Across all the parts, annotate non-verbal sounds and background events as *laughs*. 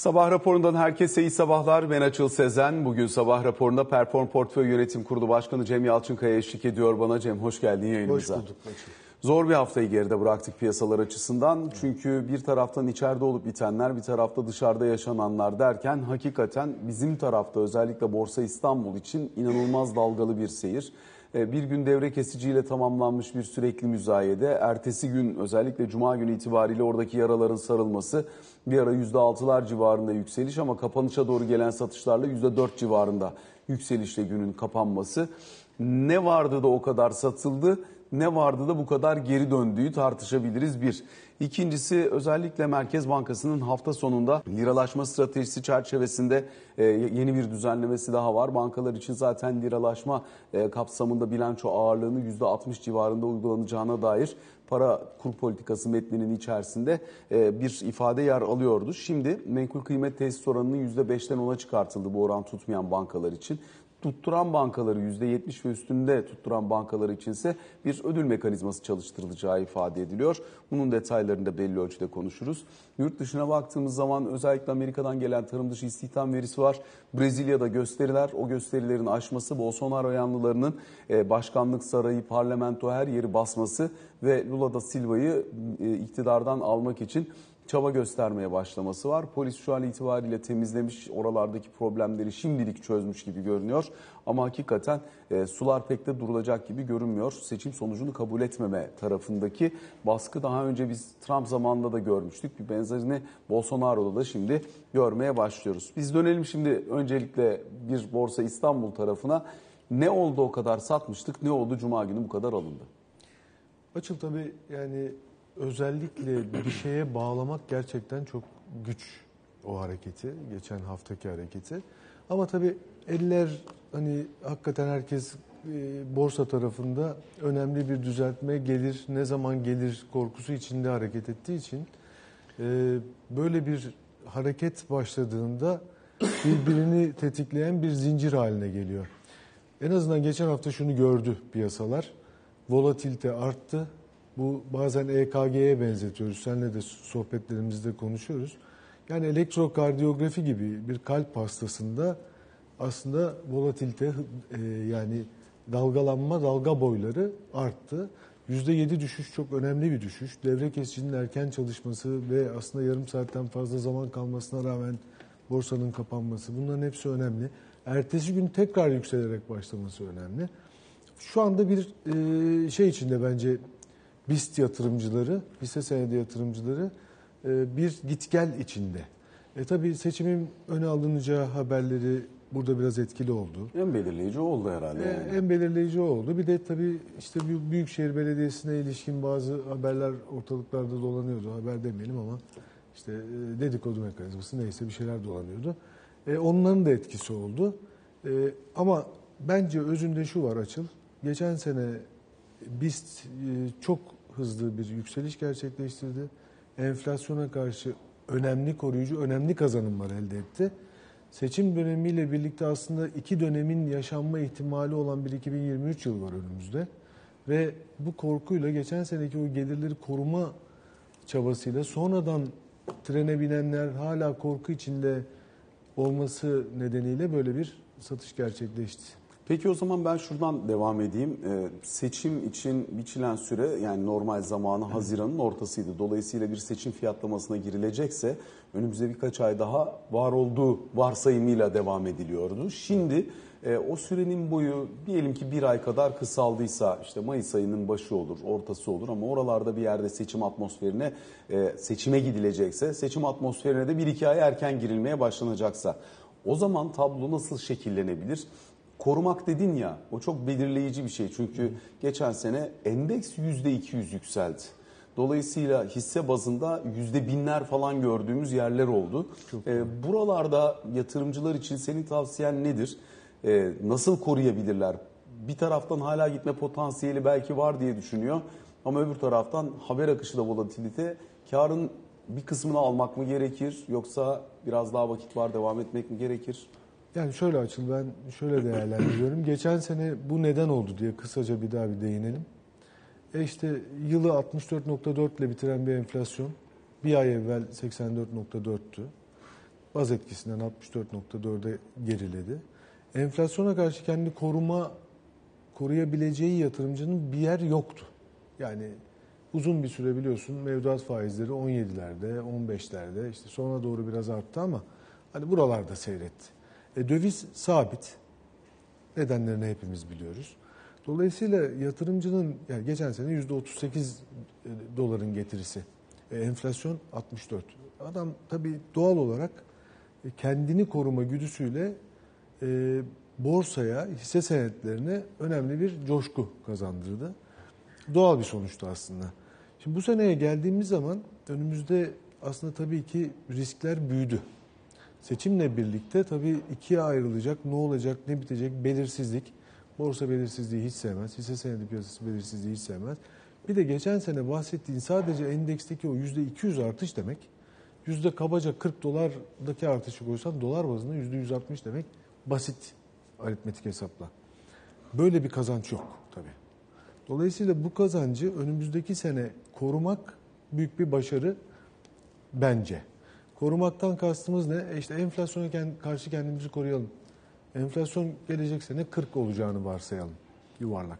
Sabah raporundan herkese iyi sabahlar. Ben Açıl Sezen. Bugün sabah raporunda Perform Portföy Yönetim Kurulu Başkanı Cem Yalçınkaya eşlik ediyor bana. Cem hoş geldin yayınımıza. Hoş bulduk. Zor bir haftayı geride bıraktık piyasalar açısından. Çünkü bir taraftan içeride olup bitenler, bir tarafta dışarıda yaşananlar derken hakikaten bizim tarafta özellikle Borsa İstanbul için inanılmaz dalgalı bir seyir. Ee, bir gün devre kesiciyle tamamlanmış bir sürekli müzayede. Ertesi gün özellikle cuma günü itibariyle oradaki yaraların sarılması bir ara %6'lar civarında yükseliş ama kapanışa doğru gelen satışlarla %4 civarında yükselişle günün kapanması. Ne vardı da o kadar satıldı ne vardı da bu kadar geri döndüğü tartışabiliriz bir. İkincisi özellikle Merkez Bankası'nın hafta sonunda liralaşma stratejisi çerçevesinde e, yeni bir düzenlemesi daha var. Bankalar için zaten liralaşma e, kapsamında bilanço ağırlığını %60 civarında uygulanacağına dair para kur politikası metninin içerisinde e, bir ifade yer alıyordu. Şimdi menkul kıymet tesis oranının %5'ten 10'a çıkartıldı bu oran tutmayan bankalar için tutturan bankaları %70 ve üstünde tutturan bankalar içinse bir ödül mekanizması çalıştırılacağı ifade ediliyor. Bunun detaylarını da belli ölçüde konuşuruz. Yurt dışına baktığımız zaman özellikle Amerika'dan gelen tarım dışı istihdam verisi var. Brezilya'da gösteriler, o gösterilerin aşması Bolsonaro yanlılarının e, başkanlık sarayı, parlamento her yeri basması ve Lula da Silva'yı e, iktidardan almak için çaba göstermeye başlaması var. Polis şu an itibariyle temizlemiş oralardaki problemleri şimdilik çözmüş gibi görünüyor. Ama hakikaten e, sular pek de durulacak gibi görünmüyor. Seçim sonucunu kabul etmeme tarafındaki baskı daha önce biz Trump zamanında da görmüştük. Bir benzerini Bolsonaro'da da şimdi görmeye başlıyoruz. Biz dönelim şimdi öncelikle bir Borsa İstanbul tarafına. Ne oldu o kadar satmıştık, ne oldu Cuma günü bu kadar alındı? Açıl tabii yani özellikle bir şeye bağlamak gerçekten çok güç o hareketi, geçen haftaki hareketi. Ama tabii eller hani hakikaten herkes e, borsa tarafında önemli bir düzeltme gelir, ne zaman gelir korkusu içinde hareket ettiği için e, böyle bir hareket başladığında birbirini tetikleyen bir zincir haline geliyor. En azından geçen hafta şunu gördü piyasalar. Volatilite arttı, bu bazen EKG'ye benzetiyoruz. Seninle de sohbetlerimizde konuşuyoruz. Yani elektrokardiyografi gibi bir kalp hastasında aslında volatilite e, yani dalgalanma, dalga boyları arttı. %7 düşüş çok önemli bir düşüş. Devre kesicinin erken çalışması ve aslında yarım saatten fazla zaman kalmasına rağmen borsanın kapanması bunların hepsi önemli. Ertesi gün tekrar yükselerek başlaması önemli. Şu anda bir e, şey içinde bence BIST yatırımcıları, hisse senedi yatırımcıları e, bir git gel içinde. E tabii seçimin öne alınacağı haberleri burada biraz etkili oldu. En belirleyici oldu herhalde. Yani. En belirleyici oldu. Bir de tabii işte Büyükşehir Belediyesi'ne ilişkin bazı haberler ortalıklarda dolanıyordu. Haber demeyelim ama işte e, dedikodu mekanizması neyse bir şeyler dolanıyordu. E, onların da etkisi oldu. E, ama bence özünde şu var Açıl. Geçen sene BIST çok hızlı bir yükseliş gerçekleştirdi. Enflasyona karşı önemli koruyucu, önemli kazanımlar elde etti. Seçim dönemiyle birlikte aslında iki dönemin yaşanma ihtimali olan bir 2023 yıl var önümüzde. Ve bu korkuyla geçen seneki o gelirleri koruma çabasıyla sonradan trene binenler hala korku içinde olması nedeniyle böyle bir satış gerçekleşti. Peki o zaman ben şuradan devam edeyim. Ee, seçim için biçilen süre yani normal zamanı Haziran'ın ortasıydı. Dolayısıyla bir seçim fiyatlamasına girilecekse önümüzde birkaç ay daha var olduğu varsayımıyla devam ediliyordu. Şimdi e, o sürenin boyu diyelim ki bir ay kadar kısaldıysa işte Mayıs ayının başı olur, ortası olur ama oralarda bir yerde seçim atmosferine e, seçime gidilecekse seçim atmosferine de bir iki ay erken girilmeye başlanacaksa o zaman tablo nasıl şekillenebilir? Korumak dedin ya o çok belirleyici bir şey. Çünkü geçen sene endeks %200 yükseldi. Dolayısıyla hisse bazında yüzde binler falan gördüğümüz yerler oldu. Ee, buralarda yatırımcılar için senin tavsiyen nedir? Ee, nasıl koruyabilirler? Bir taraftan hala gitme potansiyeli belki var diye düşünüyor. Ama öbür taraftan haber akışı da volatilite. Karın bir kısmını almak mı gerekir? Yoksa biraz daha vakit var devam etmek mi gerekir? Yani şöyle açıl ben şöyle değerlendiriyorum. Geçen sene bu neden oldu diye kısaca bir daha bir değinelim. E işte yılı 64.4 ile bitiren bir enflasyon bir ay evvel 84.4'tü. baz etkisinden 64.4'e geriledi. Enflasyona karşı kendini koruma koruyabileceği yatırımcının bir yer yoktu. Yani uzun bir süre biliyorsun mevduat faizleri 17'lerde, 15'lerde işte sonra doğru biraz arttı ama hani buralarda seyretti. E, döviz sabit. Nedenlerini hepimiz biliyoruz. Dolayısıyla yatırımcının yani geçen sene %38 e, doların getirisi. E, enflasyon 64. Adam tabii doğal olarak e, kendini koruma güdüsüyle e, borsaya, hisse senetlerine önemli bir coşku kazandırdı. Doğal bir sonuçtu aslında. Şimdi bu seneye geldiğimiz zaman önümüzde aslında tabii ki riskler büyüdü. Seçimle birlikte tabii ikiye ayrılacak, ne olacak, ne bitecek belirsizlik. Borsa belirsizliği hiç sevmez, hisse senedi piyasası belirsizliği hiç sevmez. Bir de geçen sene bahsettiğin sadece endeksteki o yüzde 200 artış demek, yüzde kabaca 40 dolardaki artışı koysan dolar bazında yüzde 160 demek basit aritmetik hesapla. Böyle bir kazanç yok tabii. Dolayısıyla bu kazancı önümüzdeki sene korumak büyük bir başarı bence. Korumaktan kastımız ne? E işte enflasyona karşı kendimizi koruyalım. Enflasyon gelecek sene 40 olacağını varsayalım yuvarlak.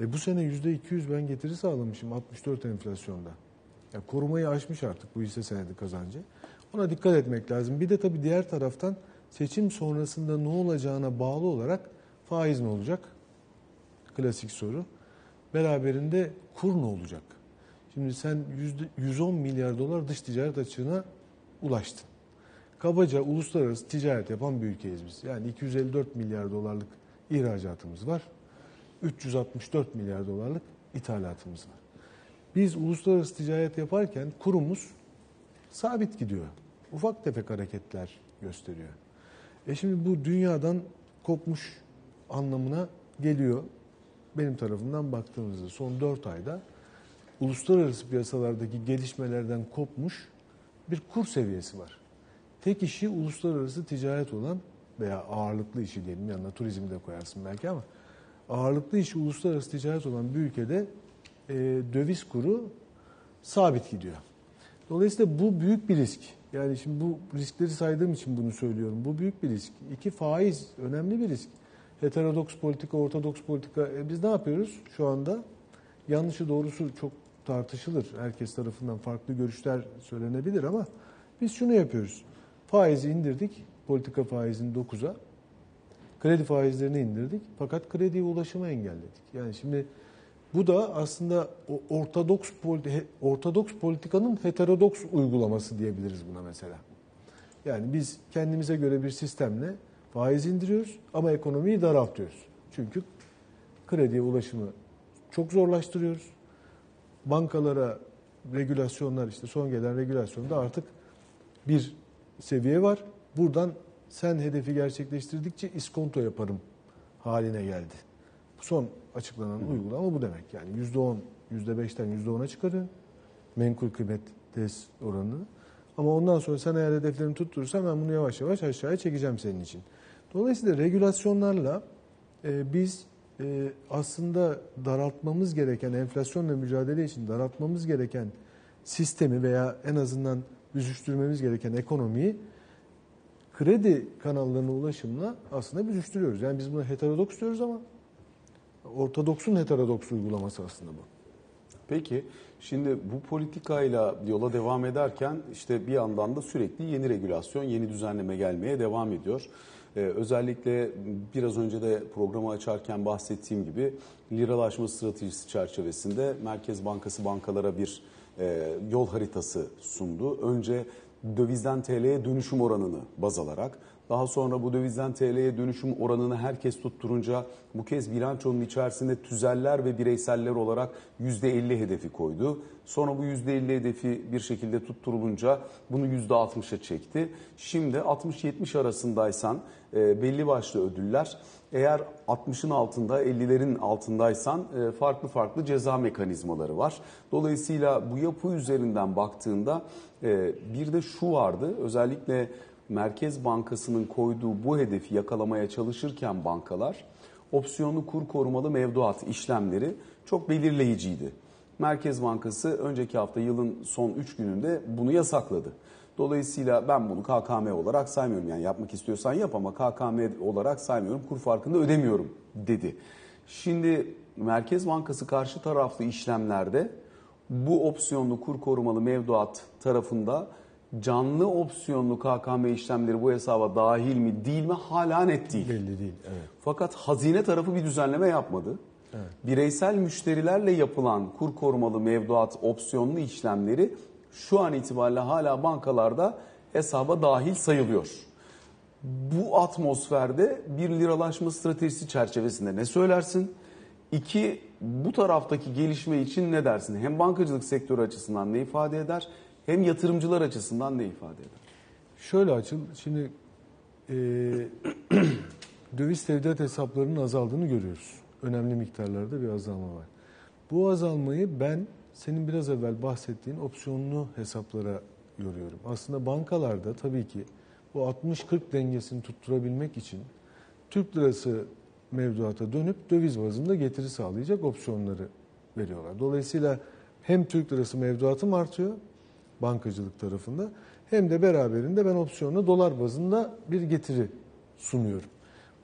E bu sene %200 ben getiri sağlamışım 64 enflasyonda. Yani korumayı aşmış artık bu hisse senedi kazancı. Ona dikkat etmek lazım. Bir de tabii diğer taraftan seçim sonrasında ne olacağına bağlı olarak faiz ne olacak? Klasik soru. Beraberinde kur ne olacak? Şimdi sen 110 milyar dolar dış ticaret açığına ulaştın. Kabaca uluslararası ticaret yapan bir ülkeyiz biz. Yani 254 milyar dolarlık ihracatımız var. 364 milyar dolarlık ithalatımız var. Biz uluslararası ticaret yaparken kurumuz sabit gidiyor. Ufak tefek hareketler gösteriyor. E şimdi bu dünyadan kopmuş anlamına geliyor. Benim tarafından baktığımızda son 4 ayda uluslararası piyasalardaki gelişmelerden kopmuş bir kur seviyesi var. Tek işi uluslararası ticaret olan veya ağırlıklı işi diyelim yanına turizmi de koyarsın belki ama ağırlıklı işi uluslararası ticaret olan bir ülkede e, döviz kuru sabit gidiyor. Dolayısıyla bu büyük bir risk. Yani şimdi bu riskleri saydığım için bunu söylüyorum. Bu büyük bir risk. İki faiz önemli bir risk. Heterodoks politika, ortodoks politika. E biz ne yapıyoruz şu anda? Yanlışı doğrusu çok tartışılır. Herkes tarafından farklı görüşler söylenebilir ama biz şunu yapıyoruz. Faizi indirdik, politika faizini 9'a. Kredi faizlerini indirdik fakat krediye ulaşımı engelledik. Yani şimdi bu da aslında ortodoks ortodoks politikanın heterodoks uygulaması diyebiliriz buna mesela. Yani biz kendimize göre bir sistemle faiz indiriyoruz ama ekonomiyi daraltıyoruz. Çünkü krediye ulaşımı çok zorlaştırıyoruz. Bankalara regülasyonlar işte son gelen regülasyonda artık bir seviye var. Buradan sen hedefi gerçekleştirdikçe iskonto yaparım haline geldi. Son açıklanan uygulama bu demek. Yani %10, %5'ten %10'a çıkarıyor menkul kıymet tesis oranını. Ama ondan sonra sen eğer hedeflerini tutturursan ben bunu yavaş yavaş aşağıya çekeceğim senin için. Dolayısıyla regülasyonlarla e, biz e, aslında daraltmamız gereken, enflasyonla mücadele için daraltmamız gereken sistemi veya en azından büzüştürmemiz gereken ekonomiyi kredi kanallarına ulaşımla aslında büzüştürüyoruz. Yani biz bunu heterodoks diyoruz ama ortodoksun heterodoks uygulaması aslında bu. Peki şimdi bu politikayla yola devam ederken işte bir yandan da sürekli yeni regülasyon, yeni düzenleme gelmeye devam ediyor. Ee, özellikle biraz önce de programı açarken bahsettiğim gibi liralaşma stratejisi çerçevesinde Merkez Bankası bankalara bir e, yol haritası sundu. Önce dövizden TL'ye dönüşüm oranını baz alarak daha sonra bu dövizden TL'ye dönüşüm oranını herkes tutturunca bu kez bilançonun içerisinde tüzeller ve bireyseller olarak %50 hedefi koydu. Sonra bu %50 hedefi bir şekilde tutturulunca bunu %60'a çekti. Şimdi 60-70 arasındaysan e, belli başlı ödüller eğer 60'ın altında 50'lerin altındaysan e, farklı farklı ceza mekanizmaları var. Dolayısıyla bu yapı üzerinden baktığında e, bir de şu vardı özellikle Merkez Bankası'nın koyduğu bu hedefi yakalamaya çalışırken bankalar opsiyonlu kur korumalı mevduat işlemleri çok belirleyiciydi. Merkez Bankası önceki hafta yılın son 3 gününde bunu yasakladı. Dolayısıyla ben bunu KKM olarak saymıyorum. Yani yapmak istiyorsan yap ama KKM olarak saymıyorum. Kur farkını ödemiyorum dedi. Şimdi Merkez Bankası karşı taraflı işlemlerde bu opsiyonlu kur korumalı mevduat tarafında canlı opsiyonlu KKM işlemleri bu hesaba dahil mi değil mi hala net değil. Belli değil. Evet. Fakat hazine tarafı bir düzenleme yapmadı. Bireysel müşterilerle yapılan kur korumalı mevduat opsiyonlu işlemleri şu an itibariyle hala bankalarda hesaba dahil sayılıyor. Bu atmosferde bir liralaşma stratejisi çerçevesinde ne söylersin? İki, bu taraftaki gelişme için ne dersin? Hem bankacılık sektörü açısından ne ifade eder? Hem yatırımcılar açısından ne ifade eder? Şöyle açıl. Şimdi e, *clears throat* döviz tevdiat hesaplarının azaldığını görüyoruz. Önemli miktarlarda bir azalma var. Bu azalmayı ben senin biraz evvel bahsettiğin opsiyonlu hesaplara yoruyorum. Aslında bankalarda tabii ki bu 60-40 dengesini tutturabilmek için Türk lirası mevduata dönüp döviz bazında getiri sağlayacak opsiyonları veriyorlar. Dolayısıyla hem Türk lirası mevduatım artıyor bankacılık tarafında hem de beraberinde ben opsiyonla dolar bazında bir getiri sunuyorum.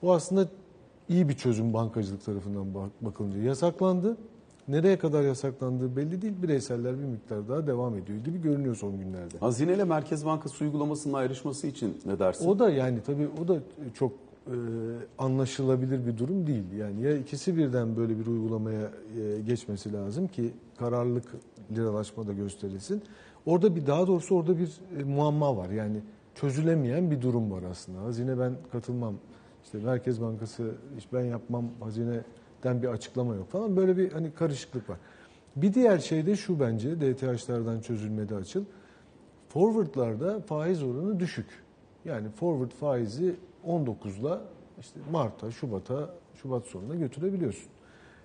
Bu aslında iyi bir çözüm bankacılık tarafından bakılınca. Yasaklandı. Nereye kadar yasaklandığı belli değil. Bireyseller bir miktar daha devam ediyor gibi görünüyor son günlerde. Hazine ile Merkez Bankası uygulamasının ayrışması için ne dersin? O da yani tabii o da çok e, anlaşılabilir bir durum değil. Yani ya ikisi birden böyle bir uygulamaya e, geçmesi lazım ki kararlılık liralaşma da gösterilsin. Orada bir daha doğrusu orada bir e, muamma var. Yani çözülemeyen bir durum var aslında. Hazine ben katılmam. İşte Merkez Bankası iş ben yapmam hazineden bir açıklama yok falan. Böyle bir hani karışıklık var. Bir diğer şey de şu bence DTH'lardan çözülmedi açıl. Forward'larda faiz oranı düşük. Yani forward faizi 19'la işte Mart'a, Şubat'a, Şubat sonuna götürebiliyorsun.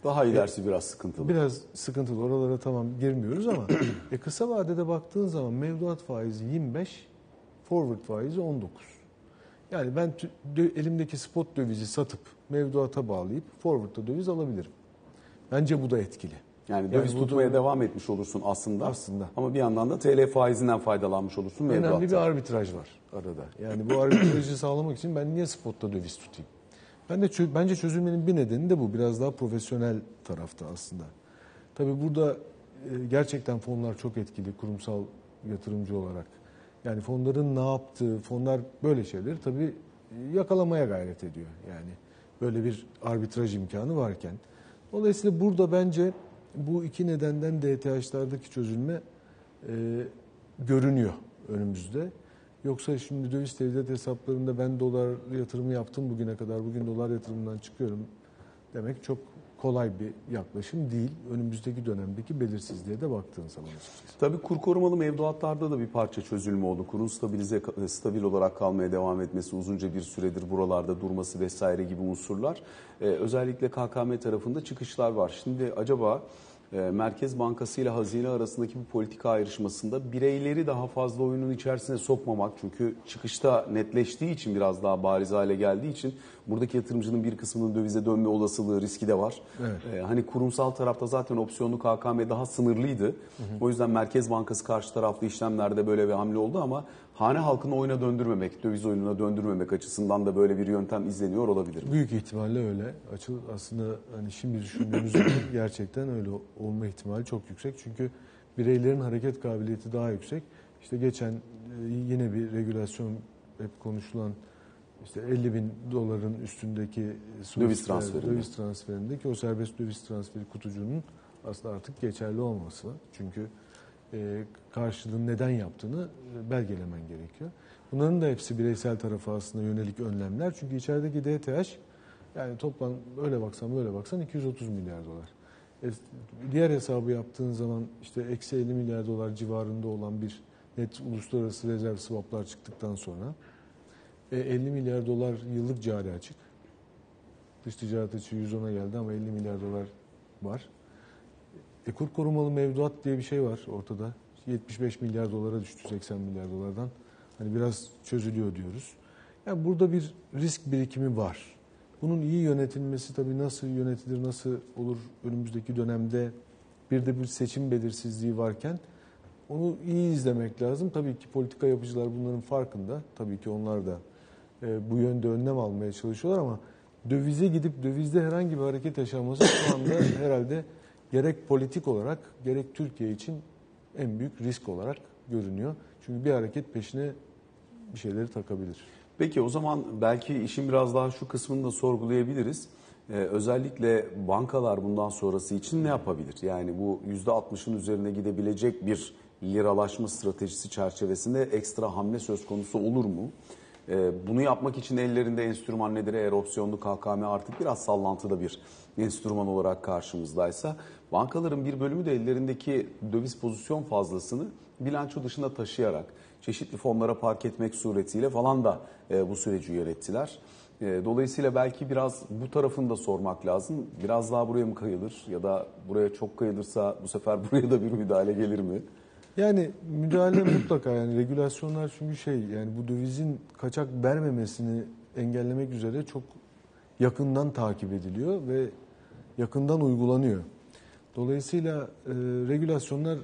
Daha ilerisi biraz sıkıntılı. Biraz sıkıntılı. Oralara tamam girmiyoruz ama *clears throat* e kısa vadede baktığın zaman mevduat faizi 25, forward faizi 19. Yani ben elimdeki spot dövizi satıp mevduata bağlayıp forward'da döviz alabilirim. Bence bu da etkili. Yani döviz Yani tutmaya da- devam etmiş olursun aslında. Aslında. Ama bir yandan da TL faizinden faydalanmış olursun mevduatta. Önemli bir arbitraj var arada. Yani bu arbitrajı sağlamak için ben niye spotta döviz tutayım? Ben de bence çözülmenin bir nedeni de bu. Biraz daha profesyonel tarafta aslında. Tabii burada e, gerçekten fonlar çok etkili kurumsal yatırımcı olarak. Yani fonların ne yaptığı, fonlar böyle şeyleri tabii e, yakalamaya gayret ediyor. Yani böyle bir arbitraj imkanı varken. Dolayısıyla burada bence bu iki nedenden DTH'lardaki çözülme e, görünüyor önümüzde. Yoksa şimdi döviz tevdiat hesaplarında ben dolar yatırımı yaptım bugüne kadar, bugün dolar yatırımından çıkıyorum demek çok kolay bir yaklaşım değil. Önümüzdeki dönemdeki belirsizliğe de baktığın zaman. Tabii kur korumalı mevduatlarda da bir parça çözülme oldu. Kurun stabilize stabil olarak kalmaya devam etmesi, uzunca bir süredir buralarda durması vesaire gibi unsurlar. Ee, özellikle KKM tarafında çıkışlar var. Şimdi acaba Merkez Bankası ile hazine arasındaki bu politika ayrışmasında bireyleri daha fazla oyunun içerisine sokmamak çünkü çıkışta netleştiği için biraz daha bariz hale geldiği için buradaki yatırımcının bir kısmının dövize dönme olasılığı riski de var. Evet. Ee, hani kurumsal tarafta zaten opsiyonlu KKM daha sınırlıydı. O yüzden Merkez Bankası karşı taraflı işlemlerde böyle bir hamle oldu ama hane halkını oyuna döndürmemek, döviz oyununa döndürmemek açısından da böyle bir yöntem izleniyor olabilir. Büyük ihtimalle öyle. Açıl aslında hani şimdi düşündüğümüz *clears throat* gerçekten öyle olma ihtimali çok yüksek. Çünkü bireylerin hareket kabiliyeti daha yüksek. İşte geçen e, yine bir regülasyon hep konuşulan işte 50 bin doların üstündeki Swift Döviz transferinde. döviz transferindeki o serbest döviz transferi kutucuğunun aslında artık geçerli olması. Çünkü e, karşılığını neden yaptığını e, belgelemen gerekiyor. Bunların da hepsi bireysel tarafa aslında yönelik önlemler. Çünkü içerideki DTH yani toplam öyle baksan böyle baksan 230 milyar dolar. E, diğer hesabı yaptığın zaman işte eksi 50 milyar dolar civarında olan bir net uluslararası rezerv swaplar çıktıktan sonra e, 50 milyar dolar yıllık cari açık. Dış ticaret açığı 110'a geldi ama 50 milyar dolar var. E, kur korumalı mevduat diye bir şey var ortada. 75 milyar dolara düştü 80 milyar dolardan. Hani biraz çözülüyor diyoruz. Yani burada bir risk birikimi var. Bunun iyi yönetilmesi tabii nasıl yönetilir, nasıl olur önümüzdeki dönemde bir de bir seçim belirsizliği varken onu iyi izlemek lazım. Tabii ki politika yapıcılar bunların farkında. Tabii ki onlar da e, bu yönde önlem almaya çalışıyorlar ama dövize gidip dövizde herhangi bir hareket yaşanması şu anda *coughs* herhalde gerek politik olarak gerek Türkiye için en büyük risk olarak görünüyor. Çünkü bir hareket peşine bir şeyleri takabilir. Peki o zaman belki işin biraz daha şu kısmını da sorgulayabiliriz. Ee, özellikle bankalar bundan sonrası için ne yapabilir? Yani bu %60'ın üzerine gidebilecek bir liralaşma stratejisi çerçevesinde ekstra hamle söz konusu olur mu? Ee, bunu yapmak için ellerinde enstrüman nedir? Eğer opsiyonlu KKM artık biraz sallantıda bir enstrüman olarak karşımızdaysa bankaların bir bölümü de ellerindeki döviz pozisyon fazlasını bilanço dışında taşıyarak çeşitli fonlara park etmek suretiyle falan da e, bu süreci yönettiler. E, dolayısıyla belki biraz bu tarafını da sormak lazım. Biraz daha buraya mı kayılır ya da buraya çok kayılırsa bu sefer *laughs* buraya da bir müdahale gelir mi? Yani müdahale *clears throat* mutlaka yani regülasyonlar çünkü şey yani bu dövizin kaçak vermemesini engellemek üzere çok yakından takip ediliyor ve yakından uygulanıyor. Dolayısıyla e, regülasyonlar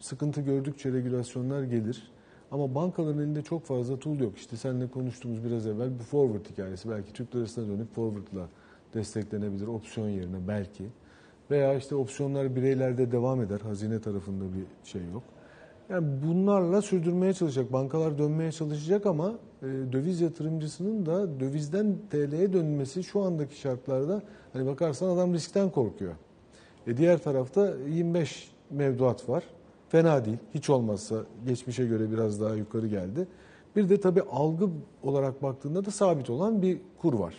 sıkıntı gördükçe regülasyonlar gelir. Ama bankaların elinde çok fazla tool yok. İşte seninle konuştuğumuz biraz evvel bu forward hikayesi. Belki Türk lirasına dönüp forward'la desteklenebilir opsiyon yerine belki. Veya işte opsiyonlar bireylerde devam eder. Hazine tarafında bir şey yok. Yani bunlarla sürdürmeye çalışacak. Bankalar dönmeye çalışacak ama e, döviz yatırımcısının da dövizden TL'ye dönmesi şu andaki şartlarda hani bakarsan adam riskten korkuyor. E diğer tarafta 25 mevduat var. Fena değil. Hiç olmazsa geçmişe göre biraz daha yukarı geldi. Bir de tabii algı olarak baktığında da sabit olan bir kur var.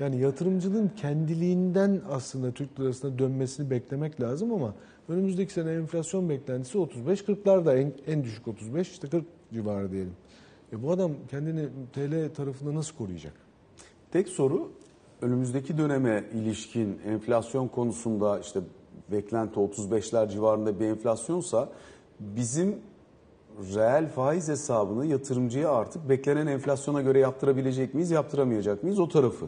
Yani yatırımcının kendiliğinden aslında Türk lirasına dönmesini beklemek lazım ama önümüzdeki sene enflasyon beklentisi 35-40'larda en, en düşük 35 işte 40 civarı diyelim. E bu adam kendini TL tarafında nasıl koruyacak? Tek soru önümüzdeki döneme ilişkin enflasyon konusunda işte beklenti 35'ler civarında bir enflasyonsa bizim reel faiz hesabını yatırımcıya artık beklenen enflasyona göre yaptırabilecek miyiz, yaptıramayacak mıyız o tarafı.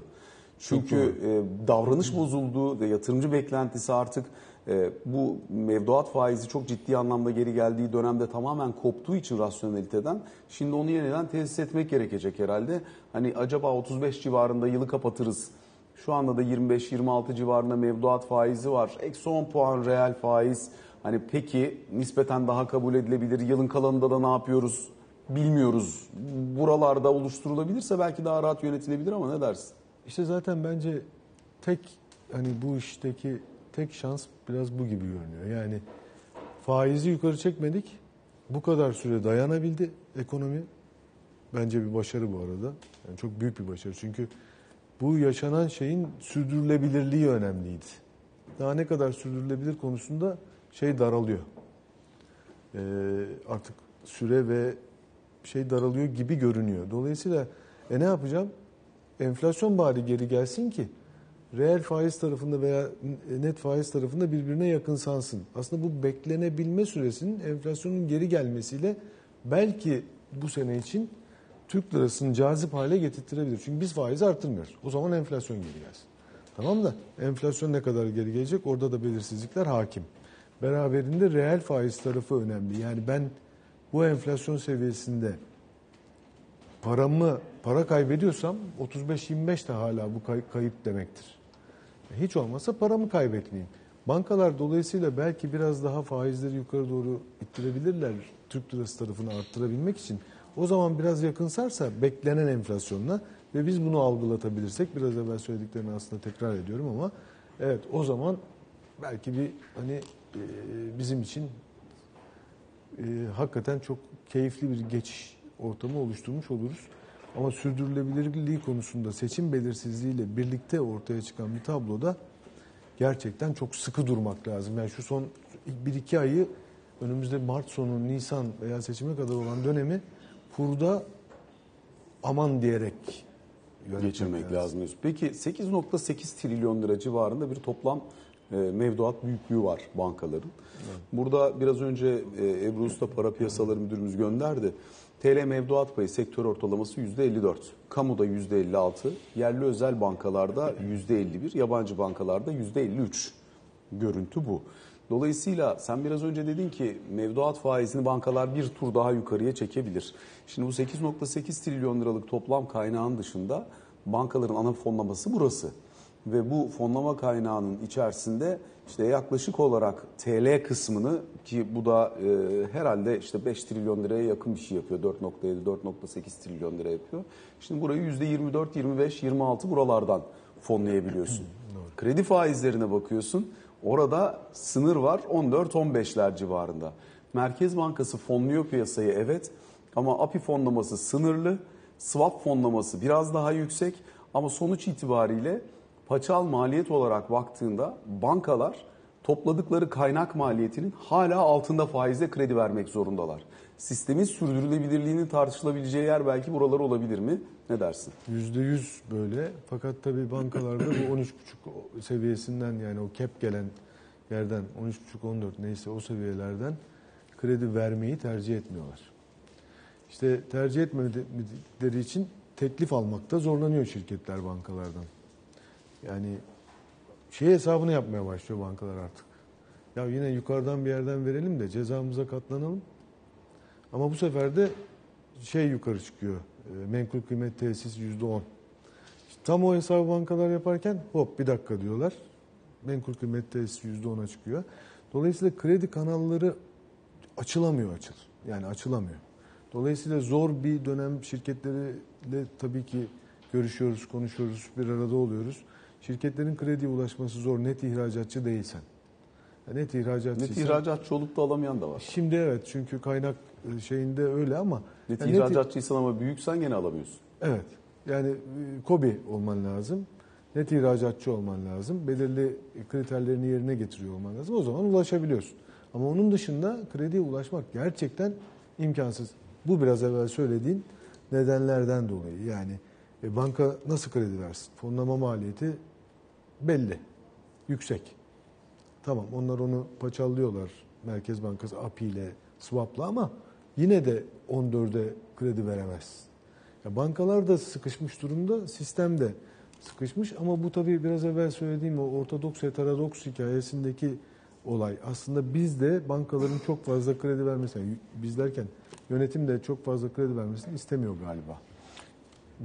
Çünkü e, davranış bozuldu ve yatırımcı beklentisi artık bu mevduat faizi çok ciddi anlamda geri geldiği dönemde tamamen koptuğu için rasyoneliteden şimdi onu yeniden tesis etmek gerekecek herhalde. Hani acaba 35 civarında yılı kapatırız. Şu anda da 25-26 civarında mevduat faizi var. Eksi 10 puan reel faiz. Hani peki nispeten daha kabul edilebilir. Yılın kalanında da ne yapıyoruz bilmiyoruz. Buralarda oluşturulabilirse belki daha rahat yönetilebilir ama ne dersin? İşte zaten bence tek hani bu işteki tek şans biraz bu gibi görünüyor. Yani faizi yukarı çekmedik. Bu kadar süre dayanabildi ekonomi. Bence bir başarı bu arada. Yani çok büyük bir başarı. Çünkü bu yaşanan şeyin sürdürülebilirliği önemliydi. Daha ne kadar sürdürülebilir konusunda şey daralıyor. Ee, artık süre ve şey daralıyor gibi görünüyor. Dolayısıyla e ne yapacağım? Enflasyon bari geri gelsin ki reel faiz tarafında veya net faiz tarafında birbirine yakınsansın. Aslında bu beklenebilme süresinin enflasyonun geri gelmesiyle belki bu sene için Türk lirasını cazip hale getirtirebilir. Çünkü biz faizi arttırmıyoruz. O zaman enflasyon geri gelsin. Tamam da enflasyon ne kadar geri gelecek orada da belirsizlikler hakim. Beraberinde reel faiz tarafı önemli. Yani ben bu enflasyon seviyesinde paramı para kaybediyorsam 35-25 de hala bu kay- kayıp demektir. Hiç olmazsa paramı kaybetmeyeyim. Bankalar dolayısıyla belki biraz daha faizleri yukarı doğru ittirebilirler Türk lirası tarafını arttırabilmek için. O zaman biraz yakınsarsa beklenen enflasyonla ve biz bunu algılatabilirsek biraz evvel söylediklerini aslında tekrar ediyorum ama evet o zaman belki bir hani e, bizim için e, hakikaten çok keyifli bir geçiş ortamı oluşturmuş oluruz. Ama sürdürülebilirliği konusunda seçim belirsizliğiyle birlikte ortaya çıkan bir tabloda gerçekten çok sıkı durmak lazım. Yani şu son bir iki ayı önümüzde Mart sonu, Nisan veya seçime kadar olan dönemi kurda aman diyerek geçirmek lazım. lazım. Peki 8.8 trilyon lira civarında bir toplam e, mevduat büyüklüğü var bankaların. Evet. Burada biraz önce e, Ebru Usta Para Piyasaları Müdürümüz gönderdi. TL mevduat payı sektör ortalaması %54. Kamuda %56, yerli özel bankalarda %51, yabancı bankalarda %53. Görüntü bu. Dolayısıyla sen biraz önce dedin ki mevduat faizini bankalar bir tur daha yukarıya çekebilir. Şimdi bu 8.8 trilyon liralık toplam kaynağın dışında bankaların ana fonlaması burası. Ve bu fonlama kaynağının içerisinde işte yaklaşık olarak TL kısmını ki bu da e, herhalde işte 5 trilyon liraya yakın bir şey yapıyor. 4.7 4.8 trilyon lira yapıyor. Şimdi burayı %24, 25, 26 buralardan fonlayabiliyorsun. *clears throat* Kredi faizlerine bakıyorsun. Orada sınır var 14-15'ler civarında. Merkez Bankası fonluyor piyasayı evet ama API fonlaması sınırlı, swap fonlaması biraz daha yüksek ama sonuç itibariyle paçal maliyet olarak baktığında bankalar topladıkları kaynak maliyetinin hala altında faizle kredi vermek zorundalar. Sistemin sürdürülebilirliğinin tartışılabileceği yer belki buralar olabilir mi? Ne dersin? Yüzde yüz böyle. Fakat tabii bankalarda bu 13,5 seviyesinden yani o cap gelen yerden 13,5-14 neyse o seviyelerden kredi vermeyi tercih etmiyorlar. İşte tercih etmedikleri için teklif almakta zorlanıyor şirketler bankalardan. Yani şey hesabını yapmaya başlıyor bankalar artık. Ya yine yukarıdan bir yerden verelim de cezamıza katlanalım. Ama bu sefer de şey yukarı çıkıyor. E, menkul kıymet tesis yüzde on. Tam o hesabı bankalar yaparken hop bir dakika diyorlar. Menkul kıymet tesis yüzde ona çıkıyor. Dolayısıyla kredi kanalları açılamıyor açıl. Yani açılamıyor. Dolayısıyla zor bir dönem şirketleriyle tabii ki görüşüyoruz, konuşuyoruz, bir arada oluyoruz. Şirketlerin krediye ulaşması zor. Net ihracatçı değilsen. net ihracatçıysan. Net ihracatçı olup da alamayan da var. Şimdi evet çünkü kaynak e, şeyinde öyle ama. Net yani ihracatçıysan net, ama büyüksen gene alamıyorsun. Evet. Yani e, kobi olman lazım. Net ihracatçı olman lazım. Belirli kriterlerini yerine getiriyor olman lazım. O zaman ulaşabiliyorsun. Ama onun dışında krediye ulaşmak gerçekten imkansız. Bu biraz evvel söylediğin nedenlerden dolayı. Yani e, banka nasıl kredi versin? Fonlama maliyeti belli. Yüksek. Tamam onlar onu paçallıyorlar Merkez Bankası API ile swap'la ama yine de 14'e kredi veremez. Ya bankalar da sıkışmış durumda, sistem de sıkışmış ama bu tabii biraz evvel söylediğim o ortodoks heterodoks hikayesindeki olay. Aslında biz de bankaların çok fazla kredi vermesini, biz derken yönetim de çok fazla kredi vermesini istemiyor galiba.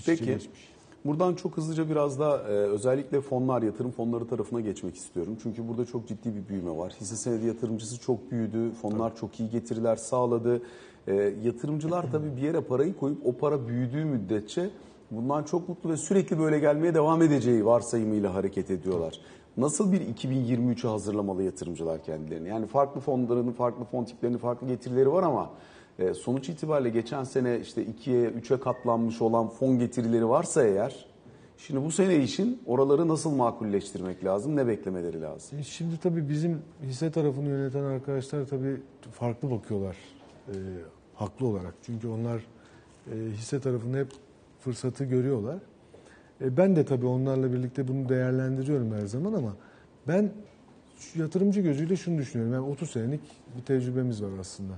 Peki. Geçmiş. Buradan çok hızlıca biraz da e, özellikle fonlar, yatırım fonları tarafına geçmek istiyorum. Çünkü burada çok ciddi bir büyüme var. Hisse senedi yatırımcısı çok büyüdü, fonlar tabii. çok iyi getiriler sağladı. E, yatırımcılar tabii bir yere parayı koyup o para büyüdüğü müddetçe bundan çok mutlu ve sürekli böyle gelmeye devam edeceği varsayımıyla hareket ediyorlar. Nasıl bir 2023'ü hazırlamalı yatırımcılar kendilerini? Yani farklı fonlarının, farklı fon tiplerinin farklı getirileri var ama e, sonuç itibariyle geçen sene işte 2'ye 3'e katlanmış olan fon getirileri varsa eğer şimdi bu sene için oraları nasıl makulleştirmek lazım? Ne beklemeleri lazım? E, şimdi tabii bizim hisse tarafını yöneten arkadaşlar tabii farklı bakıyorlar. E, haklı olarak. Çünkü onlar e, hisse tarafında hep fırsatı görüyorlar. E, ben de tabii onlarla birlikte bunu değerlendiriyorum her zaman ama ben yatırımcı gözüyle şunu düşünüyorum. Yani 30 senelik bir tecrübemiz var aslında.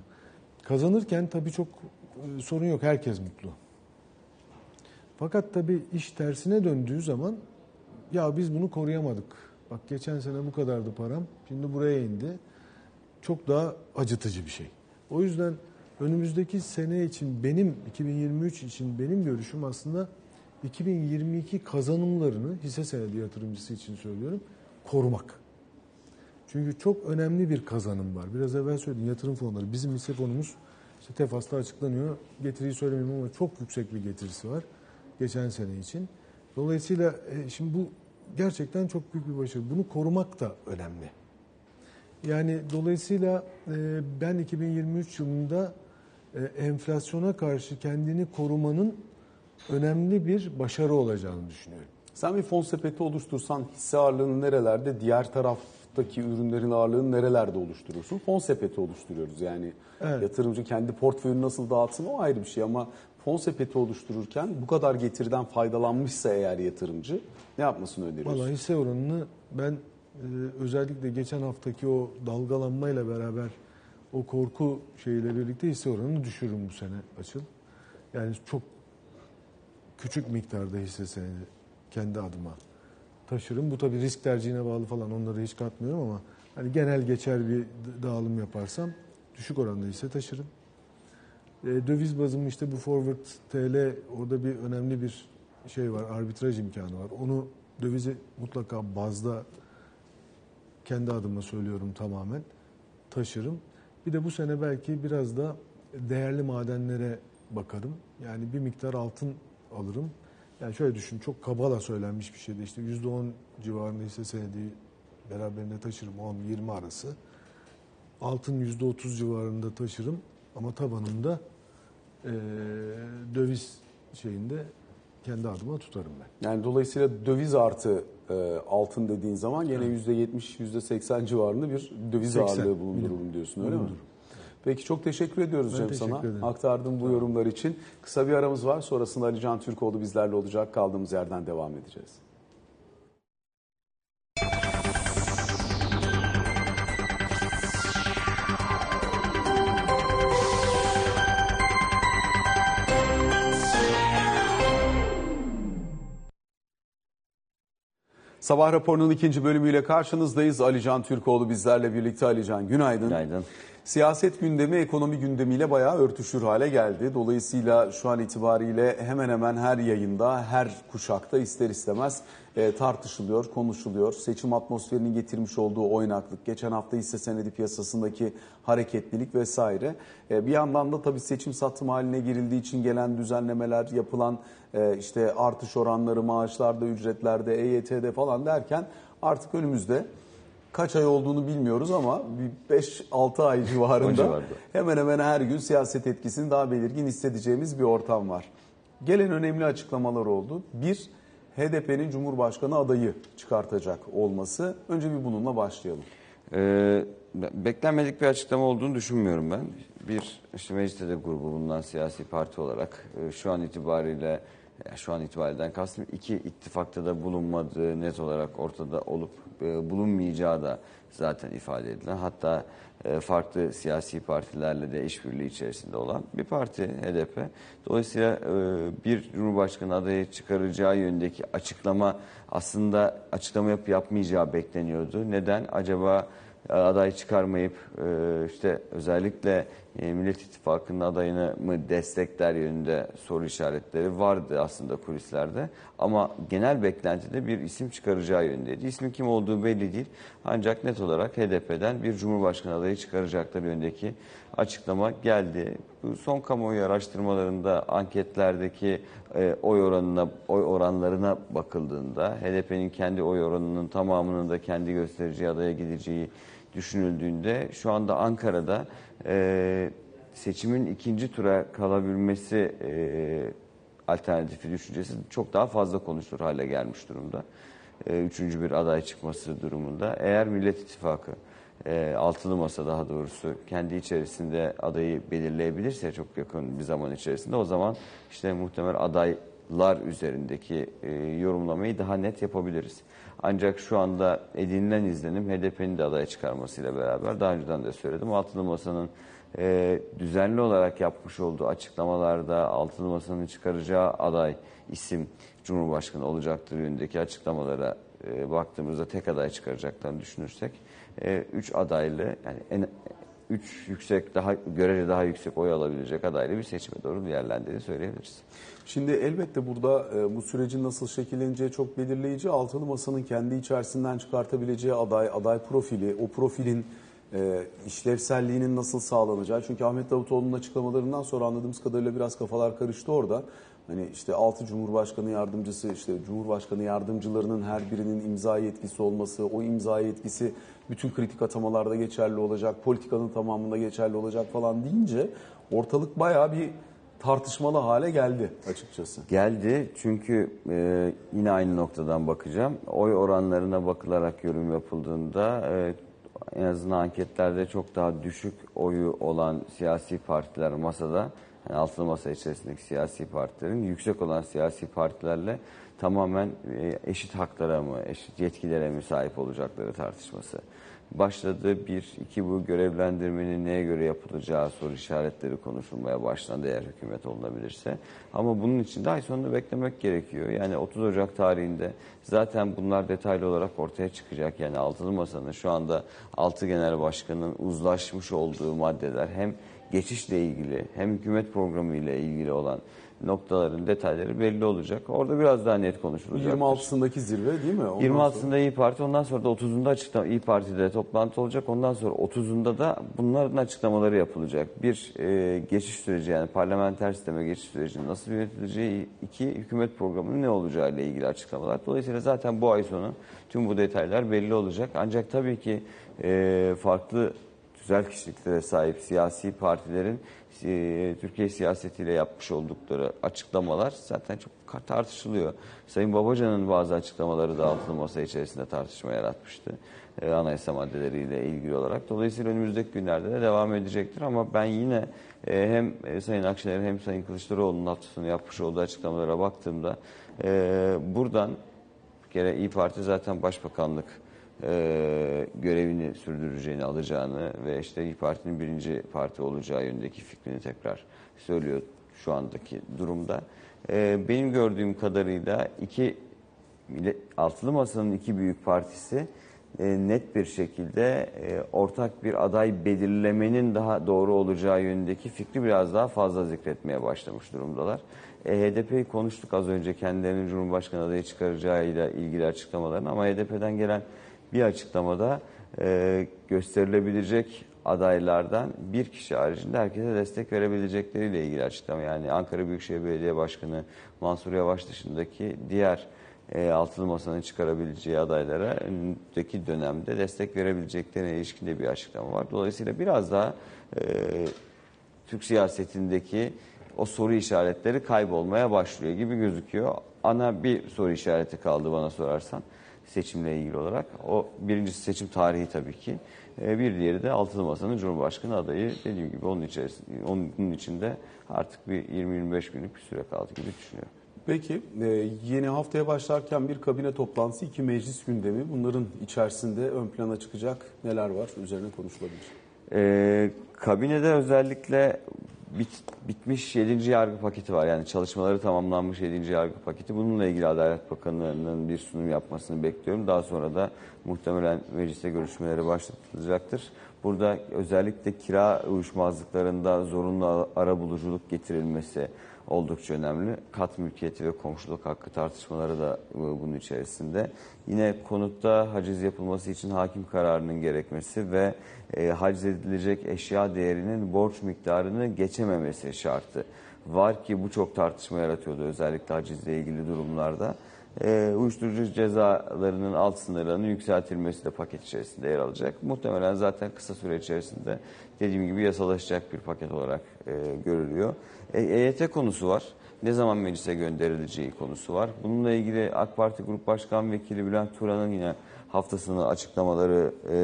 Kazanırken tabii çok e, sorun yok. Herkes mutlu. Fakat tabii iş tersine döndüğü zaman ya biz bunu koruyamadık. Bak geçen sene bu kadardı param. Şimdi buraya indi. Çok daha acıtıcı bir şey. O yüzden önümüzdeki sene için benim 2023 için benim görüşüm aslında 2022 kazanımlarını hisse senedi yatırımcısı için söylüyorum korumak. Çünkü çok önemli bir kazanım var. Biraz evvel söyledim yatırım fonları. Bizim hisse fonumuz işte Tefas'ta açıklanıyor. Getiriyi söylemiyorum ama çok yüksek bir getirisi var geçen sene için. Dolayısıyla e, şimdi bu gerçekten çok büyük bir başarı. Bunu korumak da önemli. Yani dolayısıyla e, ben 2023 yılında e, enflasyona karşı kendini korumanın önemli bir başarı olacağını düşünüyorum. Sen bir fon sepeti oluştursan hisse ağırlığını nerelerde, diğer taraftaki ürünlerin ağırlığını nerelerde oluşturursun? Fon sepeti oluşturuyoruz yani. Evet. Yatırımcı kendi portföyünü nasıl dağıtsın o ayrı bir şey ama fon sepeti oluştururken bu kadar getiriden faydalanmışsa eğer yatırımcı ne yapmasını öneriyorsun? Valla hisse oranını ben e, özellikle geçen haftaki o dalgalanmayla beraber o korku şeyiyle birlikte hisse oranını düşürürüm bu sene açıl. Yani çok küçük miktarda hisse senedi kendi adıma taşırım. Bu tabii risk tercihine bağlı falan onları hiç katmıyorum ama hani genel geçer bir dağılım yaparsam düşük oranda hisse taşırım. E, döviz bazım işte bu forward TL orada bir önemli bir şey var, arbitraj imkanı var. Onu dövizi mutlaka bazda kendi adıma söylüyorum tamamen taşırım. Bir de bu sene belki biraz da değerli madenlere bakarım. Yani bir miktar altın alırım. Yani şöyle düşün çok kabala söylenmiş bir şeydi işte %10 civarında hisse senedi beraberinde taşırım 10-20 arası. Altın %30 civarında taşırım ama tabanımda eee, döviz şeyinde kendi adıma tutarım ben. Yani dolayısıyla döviz artı e, altın dediğin zaman gene %70, %80 civarında bir döviz 80, ağırlığı bulundururum diyorsun öyle mi? Peki çok teşekkür ediyoruz Ben Cem teşekkür sana. ederim. Aktardığın bu yorumlar için. Kısa bir aramız var. Sonrasında Ali Can Türkoğlu bizlerle olacak. Kaldığımız yerden devam edeceğiz. Sabah raporunun ikinci bölümüyle karşınızdayız. Ali Can Türkoğlu bizlerle birlikte. Ali Can günaydın. Günaydın. Siyaset gündemi ekonomi gündemiyle bayağı örtüşür hale geldi. Dolayısıyla şu an itibariyle hemen hemen her yayında, her kuşakta ister istemez e, tartışılıyor, konuşuluyor. Seçim atmosferinin getirmiş olduğu oynaklık, geçen hafta hisse senedi piyasasındaki hareketlilik vesaire. E, bir yandan da tabii seçim satım haline girildiği için gelen düzenlemeler, yapılan e, işte artış oranları maaşlarda, ücretlerde, EYT'de falan derken artık önümüzde kaç ay olduğunu bilmiyoruz ama bir 5-6 ay civarında hemen hemen her gün siyaset etkisini daha belirgin hissedeceğimiz bir ortam var. Gelen önemli açıklamalar oldu. Bir, HDP'nin Cumhurbaşkanı adayı çıkartacak olması. Önce bir bununla başlayalım. Ee, be- beklenmedik bir açıklama olduğunu düşünmüyorum ben. Bir, işte mecliste de grubu bulunan siyasi parti olarak e, şu an itibariyle, şu an itibariyle kastım iki ittifakta da bulunmadığı net olarak ortada olup e, bulunmayacağı da zaten ifade edilen. Hatta e, farklı siyasi partilerle de işbirliği içerisinde olan bir parti HDP. Dolayısıyla e, bir Cumhurbaşkanı adayı çıkaracağı yöndeki açıklama aslında açıklama yapıp yapmayacağı bekleniyordu. Neden? Acaba aday çıkarmayıp işte özellikle e, Millet İttifakı'nın adayını mı destekler yönünde soru işaretleri vardı aslında kulislerde. Ama genel beklentide bir isim çıkaracağı yönündeydi. İsmin kim olduğu belli değil. Ancak net olarak HDP'den bir Cumhurbaşkanı adayı çıkaracakları yönündeki açıklama geldi. Bu son kamuoyu araştırmalarında anketlerdeki e, oy oranına oy oranlarına bakıldığında HDP'nin kendi oy oranının tamamının da kendi göstereceği adaya gideceği düşünüldüğünde şu anda Ankara'da e, seçimin ikinci tura kalabilmesi e, alternatifi düşüncesi çok daha fazla konuşulur hale gelmiş durumda. E, üçüncü bir aday çıkması durumunda. Eğer Millet İttifakı e, altılı masa daha doğrusu kendi içerisinde adayı belirleyebilirse çok yakın bir zaman içerisinde o zaman işte muhtemel adaylar üzerindeki e, yorumlamayı daha net yapabiliriz. Ancak şu anda edinilen izlenim HDP'nin de adaya çıkarmasıyla beraber daha önceden de söyledim. Altılı Masa'nın e, düzenli olarak yapmış olduğu açıklamalarda Altılı Masa'nın çıkaracağı aday isim Cumhurbaşkanı olacaktır yönündeki açıklamalara e, baktığımızda tek aday çıkaracaklarını düşünürsek 3 adaylı yani en 3 yüksek daha görece daha yüksek oy alabilecek adaylı bir seçime doğru ilerlendiğini söyleyebiliriz. Şimdi elbette burada e, bu sürecin nasıl şekilleneceği çok belirleyici. Altılı Masa'nın kendi içerisinden çıkartabileceği aday, aday profili, o profilin e, işlevselliğinin nasıl sağlanacağı. Çünkü Ahmet Davutoğlu'nun açıklamalarından sonra anladığımız kadarıyla biraz kafalar karıştı orada. Hani işte 6 Cumhurbaşkanı yardımcısı, işte Cumhurbaşkanı yardımcılarının her birinin imza yetkisi olması, o imza yetkisi bütün kritik atamalarda geçerli olacak, politikanın tamamında geçerli olacak falan deyince ortalık bayağı bir tartışmalı hale geldi açıkçası. Geldi çünkü e, yine aynı noktadan bakacağım. Oy oranlarına bakılarak yorum yapıldığında e, en azından anketlerde çok daha düşük oyu olan siyasi partiler masada yani altılı masa içerisindeki siyasi partilerin yüksek olan siyasi partilerle tamamen e, eşit haklara mı, eşit yetkilere mi sahip olacakları tartışması. Başladı bir, iki bu görevlendirmenin neye göre yapılacağı soru işaretleri konuşulmaya başlandı eğer hükümet olunabilirse. Ama bunun için de ay sonunu beklemek gerekiyor. Yani 30 Ocak tarihinde zaten bunlar detaylı olarak ortaya çıkacak. Yani altılı masanın şu anda altı genel başkanın uzlaşmış olduğu maddeler hem geçişle ilgili hem hükümet programı ile ilgili olan noktaların detayları belli olacak. Orada biraz daha net konuşulacak. 26'sındaki zirve değil mi? Ondan 26'sında İyi Parti ondan sonra da 30'unda açıklama İyi Parti'de toplantı olacak. Ondan sonra 30'unda da bunların açıklamaları yapılacak. Bir e, geçiş süreci yani parlamenter sisteme geçiş sürecinin nasıl yönetileceği, iki hükümet programının ne olacağı ile ilgili açıklamalar. Dolayısıyla zaten bu ay sonu tüm bu detaylar belli olacak. Ancak tabii ki e, farklı güzel kişiliklere sahip siyasi partilerin e, Türkiye siyasetiyle yapmış oldukları açıklamalar zaten çok tartışılıyor. Sayın Babacan'ın bazı açıklamaları da altılı masa içerisinde tartışma yaratmıştı. E, anayasa maddeleriyle ilgili olarak. Dolayısıyla önümüzdeki günlerde de devam edecektir ama ben yine e, hem e, Sayın Akşener hem Sayın Kılıçdaroğlu'nun hafta yapmış olduğu açıklamalara baktığımda buradan bir kere İyi Parti zaten başbakanlık e, görevini sürdüreceğini alacağını ve işte İyi Parti'nin birinci parti olacağı yönündeki fikrini tekrar söylüyor şu andaki durumda. E, benim gördüğüm kadarıyla iki altılı masanın iki büyük partisi e, net bir şekilde e, ortak bir aday belirlemenin daha doğru olacağı yönündeki fikri biraz daha fazla zikretmeye başlamış durumdalar. E, HDP'yi konuştuk az önce kendilerinin Cumhurbaşkanı adayı çıkaracağıyla ilgili açıklamalarını ama HDP'den gelen bir açıklamada e, gösterilebilecek adaylardan bir kişi haricinde herkese destek verebilecekleriyle ilgili açıklama. Yani Ankara Büyükşehir Belediye Başkanı Mansur Yavaş dışındaki diğer e, altılı masanın çıkarabileceği adaylara önümüzdeki dönemde destek verebileceklerine ilişkin bir açıklama var. Dolayısıyla biraz daha e, Türk siyasetindeki o soru işaretleri kaybolmaya başlıyor gibi gözüküyor. Ana bir soru işareti kaldı bana sorarsan seçimle ilgili olarak. O birincisi seçim tarihi tabii ki. E, bir diğeri de Altılı Masa'nın Cumhurbaşkanı adayı. Dediğim gibi onun içerisinde, onun içinde artık bir 20-25 günlük bir süre kaldı gibi düşünüyorum. Peki e, yeni haftaya başlarken bir kabine toplantısı, iki meclis gündemi. Bunların içerisinde ön plana çıkacak neler var? Üzerine konuşulabilir. E, kabinede özellikle bit, bitmiş 7. yargı paketi var. Yani çalışmaları tamamlanmış 7. yargı paketi. Bununla ilgili Adalet Bakanlığı'nın bir sunum yapmasını bekliyorum. Daha sonra da muhtemelen mecliste görüşmeleri başlatılacaktır. Burada özellikle kira uyuşmazlıklarında zorunlu ara buluculuk getirilmesi oldukça önemli. Kat mülkiyeti ve komşuluk hakkı tartışmaları da e, bunun içerisinde. Yine konutta haciz yapılması için hakim kararının gerekmesi ve e, haciz edilecek eşya değerinin borç miktarını geçememesi şartı var ki bu çok tartışma yaratıyordu özellikle hacizle ilgili durumlarda. E, uyuşturucu cezalarının alt sınırlarının yükseltilmesi de paket içerisinde yer alacak. Muhtemelen zaten kısa süre içerisinde dediğim gibi yasalaşacak bir paket olarak e, görülüyor. E, EYT konusu var. Ne zaman meclise gönderileceği konusu var. Bununla ilgili AK Parti Grup Başkan Vekili Bülent Turan'ın yine haftasını açıklamaları e,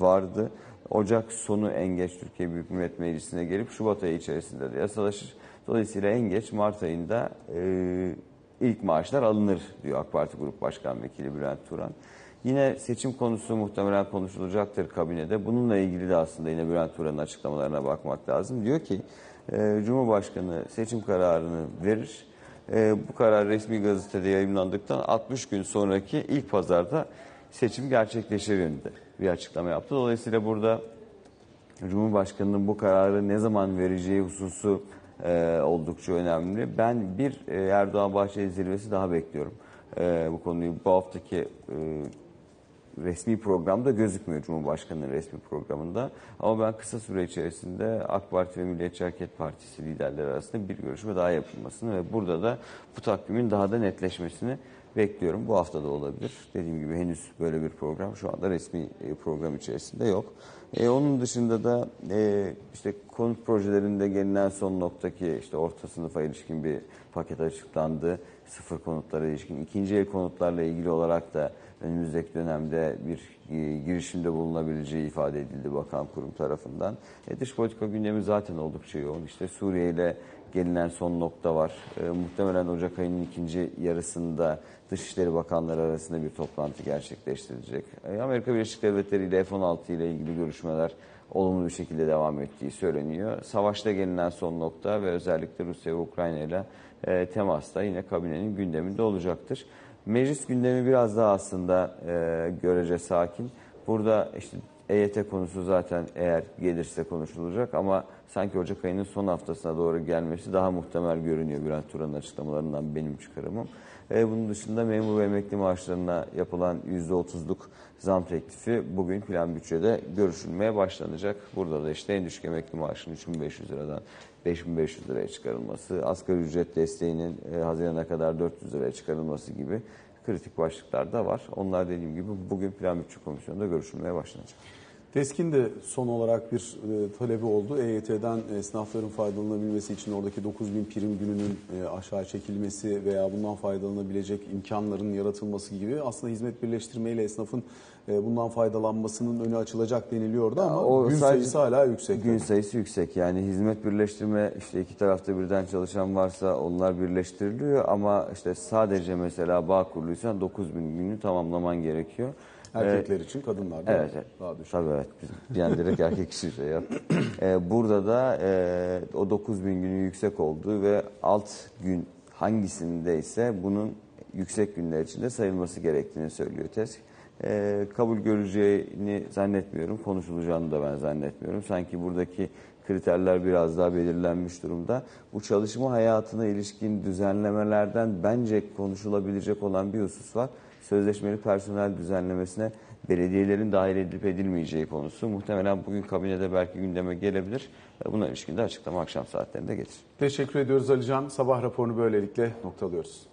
vardı. Ocak sonu en geç Türkiye Büyük Millet Meclisi'ne gelip Şubat ayı içerisinde de yasalaşır. Dolayısıyla en geç Mart ayında e, ilk maaşlar alınır diyor AK Parti Grup Başkan Vekili Bülent Turan. Yine seçim konusu muhtemelen konuşulacaktır kabinede. Bununla ilgili de aslında yine Bülent Turan'ın açıklamalarına bakmak lazım. Diyor ki e, Cumhurbaşkanı seçim kararını verir. E, bu karar resmi gazetede yayınlandıktan 60 gün sonraki ilk pazarda seçim gerçekleşir yönünde bir açıklama yaptı. Dolayısıyla burada Cumhurbaşkanı'nın bu kararı ne zaman vereceği hususu e, oldukça önemli. Ben bir Erdoğan Bahçeli zirvesi daha bekliyorum. E, bu konuyu bu haftaki e, resmi programda gözükmüyor Cumhurbaşkanı'nın resmi programında. Ama ben kısa süre içerisinde AK Parti ve Milliyetçi Hareket Partisi liderleri arasında bir görüşme daha yapılmasını ve burada da bu takvimin daha da netleşmesini bekliyorum. Bu hafta da olabilir. Dediğim gibi henüz böyle bir program şu anda resmi e, program içerisinde yok. E, onun dışında da e, işte konut projelerinde gelinen son noktaki işte orta sınıfa ilişkin bir paket açıklandı. Sıfır konutlara ilişkin. ikinci el konutlarla ilgili olarak da önümüzdeki dönemde bir e, girişimde bulunabileceği ifade edildi bakan kurum tarafından. E, dış politika gündemi zaten oldukça yoğun. İşte Suriye ile gelinen son nokta var. E, muhtemelen Ocak ayının ikinci yarısında Dışişleri Bakanları arasında bir toplantı gerçekleştirilecek. E, Amerika Birleşik Devletleri ile F-16 ile ilgili görüşmeler olumlu bir şekilde devam ettiği söyleniyor. Savaşta gelinen son nokta ve özellikle Rusya ve Ukrayna ile e, temasta yine kabinenin gündeminde olacaktır. Meclis gündemi biraz daha aslında e, görece sakin. Burada işte EYT konusu zaten eğer gelirse konuşulacak ama sanki Ocak ayının son haftasına doğru gelmesi daha muhtemel görünüyor Bülent Turan'ın açıklamalarından benim çıkarımım. E, bunun dışında memur ve emekli maaşlarına yapılan %30'luk zam teklifi bugün plan bütçede görüşülmeye başlanacak. Burada da işte en düşük emekli maaşının 3500 liradan 5500 liraya çıkarılması, asgari ücret desteğinin e, Haziran'a kadar 400 liraya çıkarılması gibi kritik başlıklar da var. Onlar dediğim gibi bugün plan bütçe komisyonunda görüşülmeye başlanacak. TESK'in de son olarak bir e, talebi oldu. EYT'den esnafların faydalanabilmesi için oradaki 9 bin prim gününün e, aşağı çekilmesi veya bundan faydalanabilecek imkanların yaratılması gibi aslında hizmet birleştirmeyle esnafın bundan faydalanmasının önü açılacak deniliyordu ama o gün sayısı hala yüksek. Gün sayısı yüksek yani hizmet birleştirme işte iki tarafta birden çalışan varsa onlar birleştiriliyor ama işte sadece mesela bağ kuruluysan 9 bin günü tamamlaman gerekiyor. Erkekler için kadınlar da Evet, evet. daha düşük. Tabii evet. Biz yani direkt *laughs* erkek işi şey yaptık. Ee, burada da e, o 9 bin günü yüksek olduğu ve alt gün hangisindeyse bunun yüksek günler içinde sayılması gerektiğini söylüyor TESK. Ee, kabul göreceğini zannetmiyorum. Konuşulacağını da ben zannetmiyorum. Sanki buradaki kriterler biraz daha belirlenmiş durumda. Bu çalışma hayatına ilişkin düzenlemelerden bence konuşulabilecek olan bir husus var. Sözleşmeli personel düzenlemesine belediyelerin dahil edilip edilmeyeceği konusu. Muhtemelen bugün kabinede belki gündeme gelebilir. Buna ilişkin de açıklama akşam saatlerinde gelir. Teşekkür ediyoruz Alican. Sabah raporunu böylelikle noktalıyoruz.